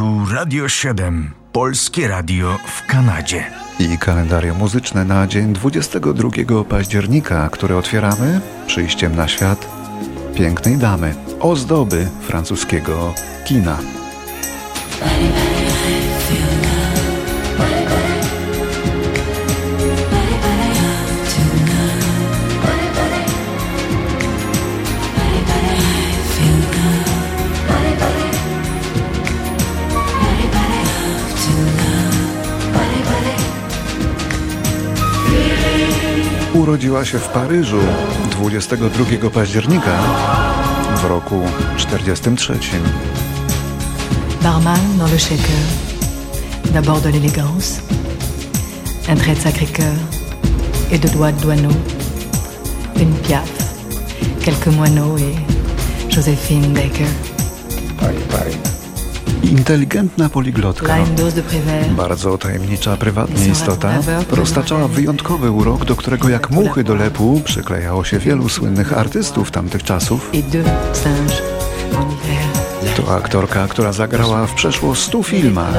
Tu Radio 7, Polskie Radio w Kanadzie. I kalendarium muzyczne na dzień 22 października, które otwieramy przyjściem na świat pięknej damy, ozdoby francuskiego kina. Urodziła się w Paryżu 22 października w roku 43. Barman dans le shaker, d'abord de l'élégance, un trait de sacré-cœur. Et de doigts de douaneau, une piaffe, quelques moineaux et Joséphine Baker. Inteligentna poliglotka, bardzo tajemnicza prywatnie istota, roztaczała wyjątkowy urok, do którego jak muchy do lepu przyklejało się wielu słynnych artystów tamtych czasów. To aktorka, która zagrała w przeszło 100 filmach,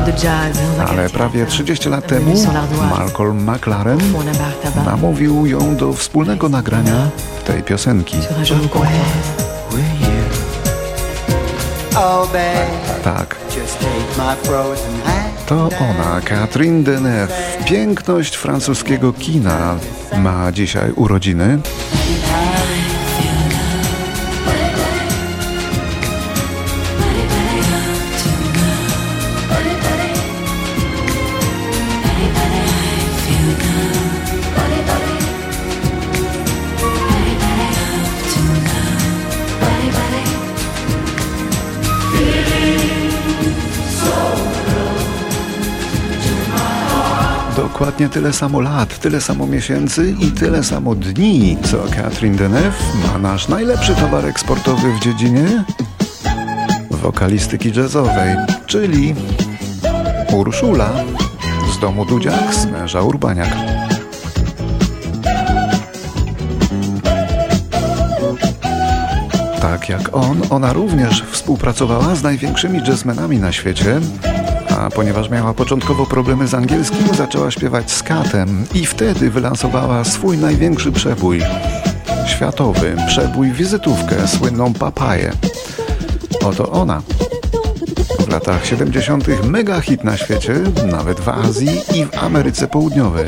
ale prawie latin. 30 lat temu Malcolm McLaren namówił ją do wspólnego nagrania tej piosenki. Oh, Tak, to ona, Catherine Deneuve, piękność francuskiego kina, ma dzisiaj urodziny. Dokładnie tyle samo lat, tyle samo miesięcy i tyle samo dni, co Catherine Deneuve ma nasz najlepszy towar eksportowy w dziedzinie wokalistyki jazzowej, czyli Urszula z domu Dudziak z męża Urbaniak. Tak jak on, ona również współpracowała z największymi jazzmenami na świecie, a ponieważ miała początkowo problemy z angielskim, zaczęła śpiewać z katem i wtedy wylansowała swój największy przebój. Światowy przebój wizytówkę, słynną papaję. Oto ona. W latach 70. mega hit na świecie, nawet w Azji i w Ameryce Południowej.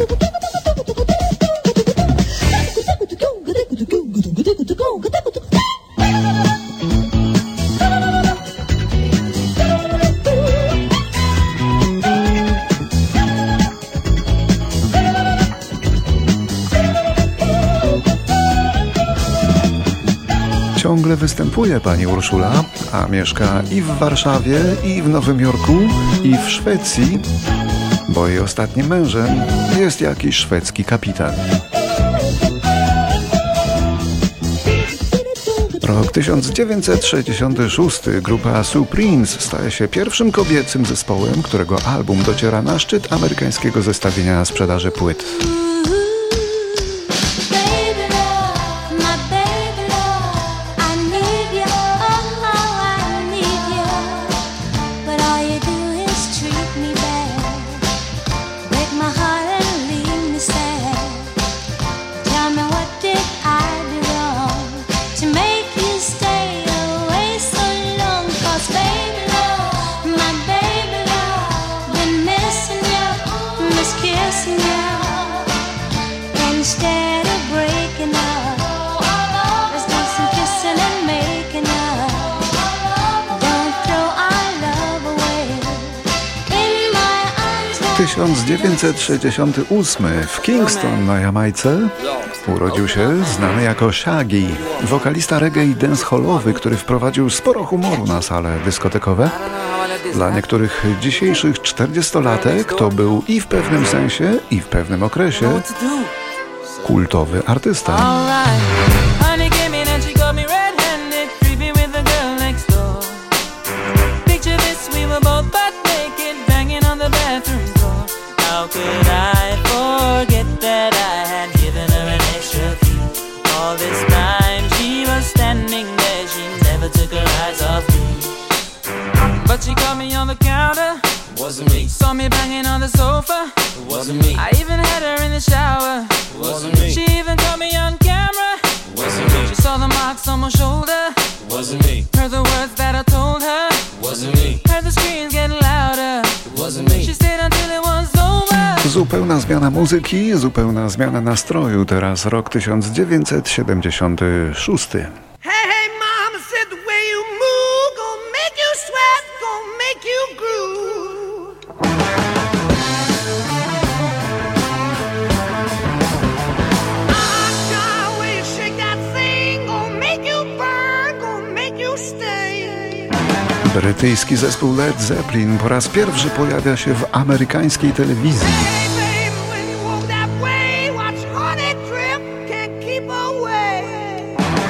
Ciągle występuje pani Urszula, a mieszka i w Warszawie, i w Nowym Jorku, i w Szwecji, bo jej ostatnim mężem jest jakiś szwedzki kapitan. Rok 1966 grupa Supremes staje się pierwszym kobiecym zespołem, którego album dociera na szczyt amerykańskiego zestawienia sprzedaży płyt. 1968 w Kingston na Jamajce urodził się znany jako Shaggy, wokalista reggae i dancehallowy, który wprowadził sporo humoru na sale dyskotekowe. Dla niektórych dzisiejszych 40-latek to był i w pewnym sensie, i w pewnym okresie kultowy artysta. Wasn't me. I even had her in the shower. Wasn't me. She even caught me on camera. Wasn't me. She saw the marks on my shoulder. Wasn't me. Heard the words that I told her. Wasn't me. Heard the screams getting louder. Wasn't me. She stayed until it was over. Zupełna zmiana muzyki, zupełna zmiana nastroju. Teraz rok 1976. Brytyjski zespół Led Zeppelin po raz pierwszy pojawia się w amerykańskiej telewizji.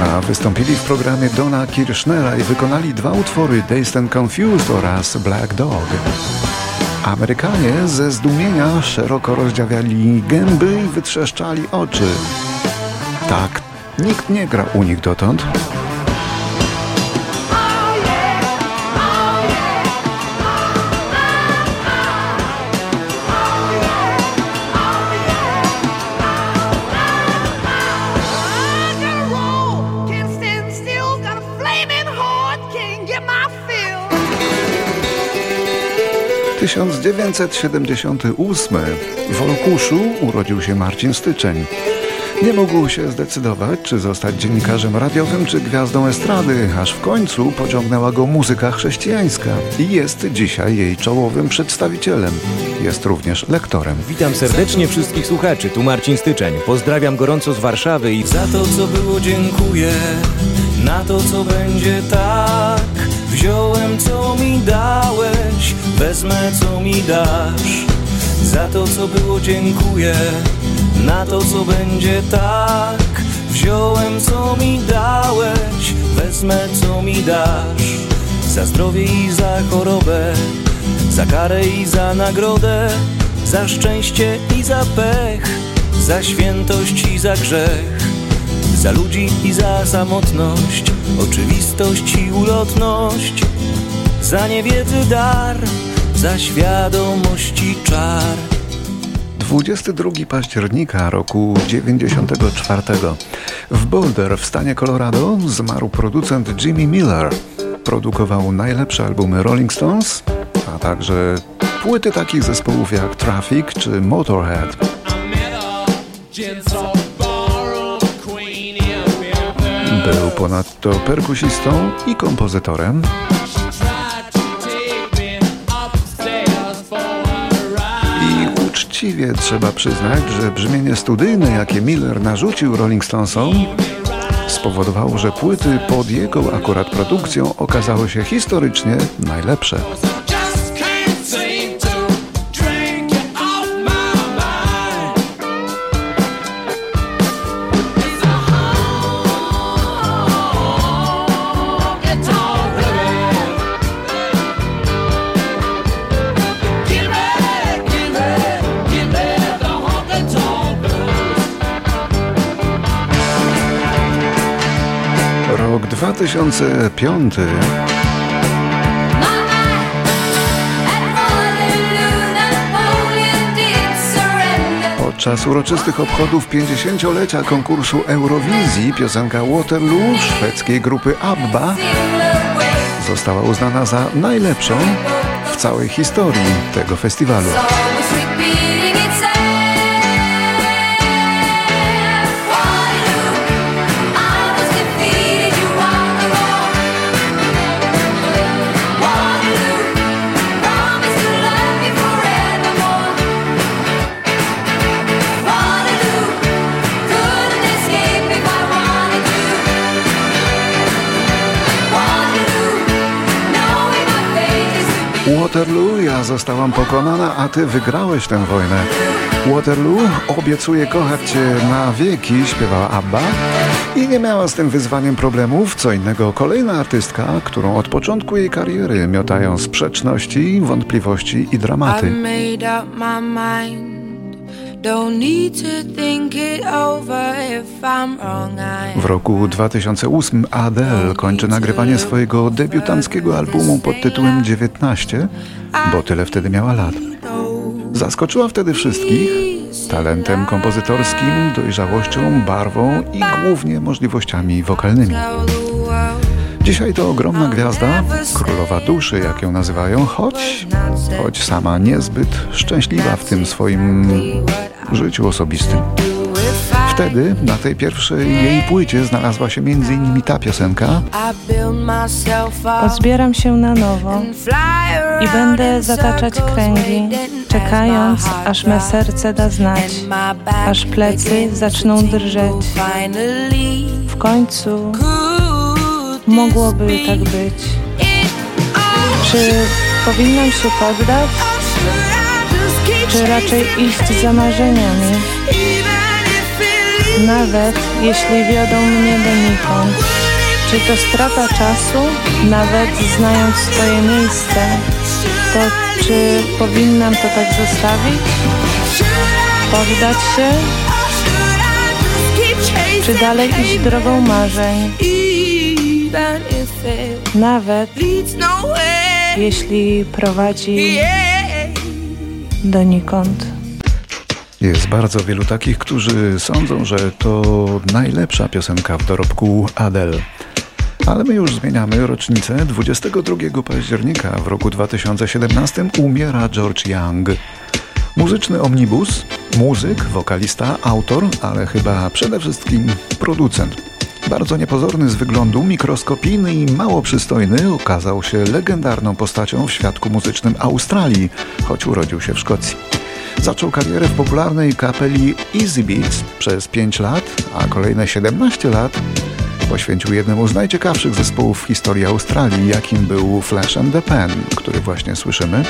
A wystąpili w programie Dona Kirchnera i wykonali dwa utwory Dazed and Confused oraz Black Dog. Amerykanie ze zdumienia szeroko rozdziawiali gęby i wytrzeszczali oczy. Tak, nikt nie gra u nich dotąd. 1978. W Olkuszu urodził się Marcin Styczeń. Nie mógł się zdecydować, czy zostać dziennikarzem radiowym, czy gwiazdą estrady, aż w końcu pociągnęła go muzyka chrześcijańska i jest dzisiaj jej czołowym przedstawicielem. Jest również lektorem. Witam serdecznie wszystkich słuchaczy, tu Marcin Styczeń. Pozdrawiam gorąco z Warszawy i Za to, co było, dziękuję. Na to, co będzie, tak. Wziąłem, co mi dałeś. Wezmę, co mi dasz. Za to, co było, dziękuję. Na to, co będzie, tak. Wziąłem, co mi dałeś. Wezmę, co mi dasz. Za zdrowie i za chorobę. Za karę i za nagrodę. Za szczęście i za pech. Za świętość i za grzech. Za ludzi i za samotność, oczywistość i ulotność, za niewiedzy dar, za świadomości czar. 22 października roku 94 w Boulder w stanie Colorado zmarł producent Jimmy Miller. Produkował najlepsze albumy Rolling Stones, a także płyty takich zespołów jak Traffic czy Motorhead. Był ponadto perkusistą i kompozytorem. I uczciwie trzeba przyznać, że brzmienie studyjne, jakie Miller narzucił Rolling Stonesom, spowodowało, że płyty pod jego akurat produkcją okazały się historycznie najlepsze. 2005 Podczas uroczystych obchodów 50-lecia konkursu Eurowizji piosenka Waterloo szwedzkiej grupy ABBA została uznana za najlepszą w całej historii tego festiwalu. Waterloo, ja zostałam pokonana, a ty wygrałeś tę wojnę. Waterloo, obiecuję kochać cię na wieki, śpiewała Abba i nie miała z tym wyzwaniem problemów. Co innego kolejna artystka, którą od początku jej kariery miotają sprzeczności, wątpliwości i dramaty. W roku 2008 Adele kończy nagrywanie swojego debiutanckiego albumu pod tytułem 19, bo tyle wtedy miała lat. Zaskoczyła wtedy wszystkich talentem kompozytorskim, dojrzałością, barwą i głównie możliwościami wokalnymi. Dzisiaj to ogromna gwiazda, królowa duszy, jak ją nazywają, choć, choć sama niezbyt szczęśliwa w tym swoim życiu osobistym. Wtedy na tej pierwszej jej płycie znalazła się m.in. ta piosenka, Pozbieram się na nowo i będę zataczać kręgi, czekając, aż me serce da znać, aż plecy zaczną drżeć. W końcu mogłoby tak być. Czy powinnam się poddać, czy raczej iść za marzeniami, nawet jeśli wiodą mnie donikąd? Czy to strata czasu, nawet znając swoje miejsce? To czy powinnam to tak zostawić? Poddać się, czy dalej iść drogą marzeń? Nawet jeśli prowadzi. Donikąd. Jest bardzo wielu takich, którzy sądzą, że to najlepsza piosenka w dorobku Adele. Ale my już zmieniamy rocznicę. 22 października w roku 2017 umiera George Young. Muzyczny omnibus, muzyk, wokalista, autor, ale chyba przede wszystkim producent. Bardzo niepozorny z wyglądu, mikroskopijny i mało przystojny, okazał się legendarną postacią w świadku muzycznym Australii, choć urodził się w Szkocji. Zaczął karierę w popularnej kapeli Easy Beats przez 5 lat, a kolejne 17 lat poświęcił jednemu z najciekawszych zespołów w historii Australii, jakim był Flash and the Pan, który właśnie słyszymy.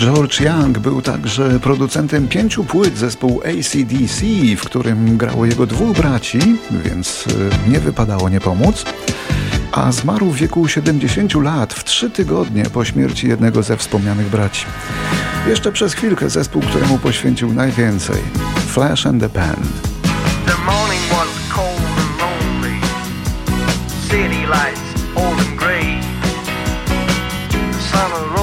George Young był także producentem pięciu płyt zespołu ACDC, w którym grało jego dwóch braci, więc y, nie wypadało nie pomóc. A zmarł w wieku 70 lat, w trzy tygodnie po śmierci jednego ze wspomnianych braci. Jeszcze przez chwilkę zespół, któremu poświęcił najwięcej. Flash and the Pan. The morning was cold and lonely. City lights old and gray. The sun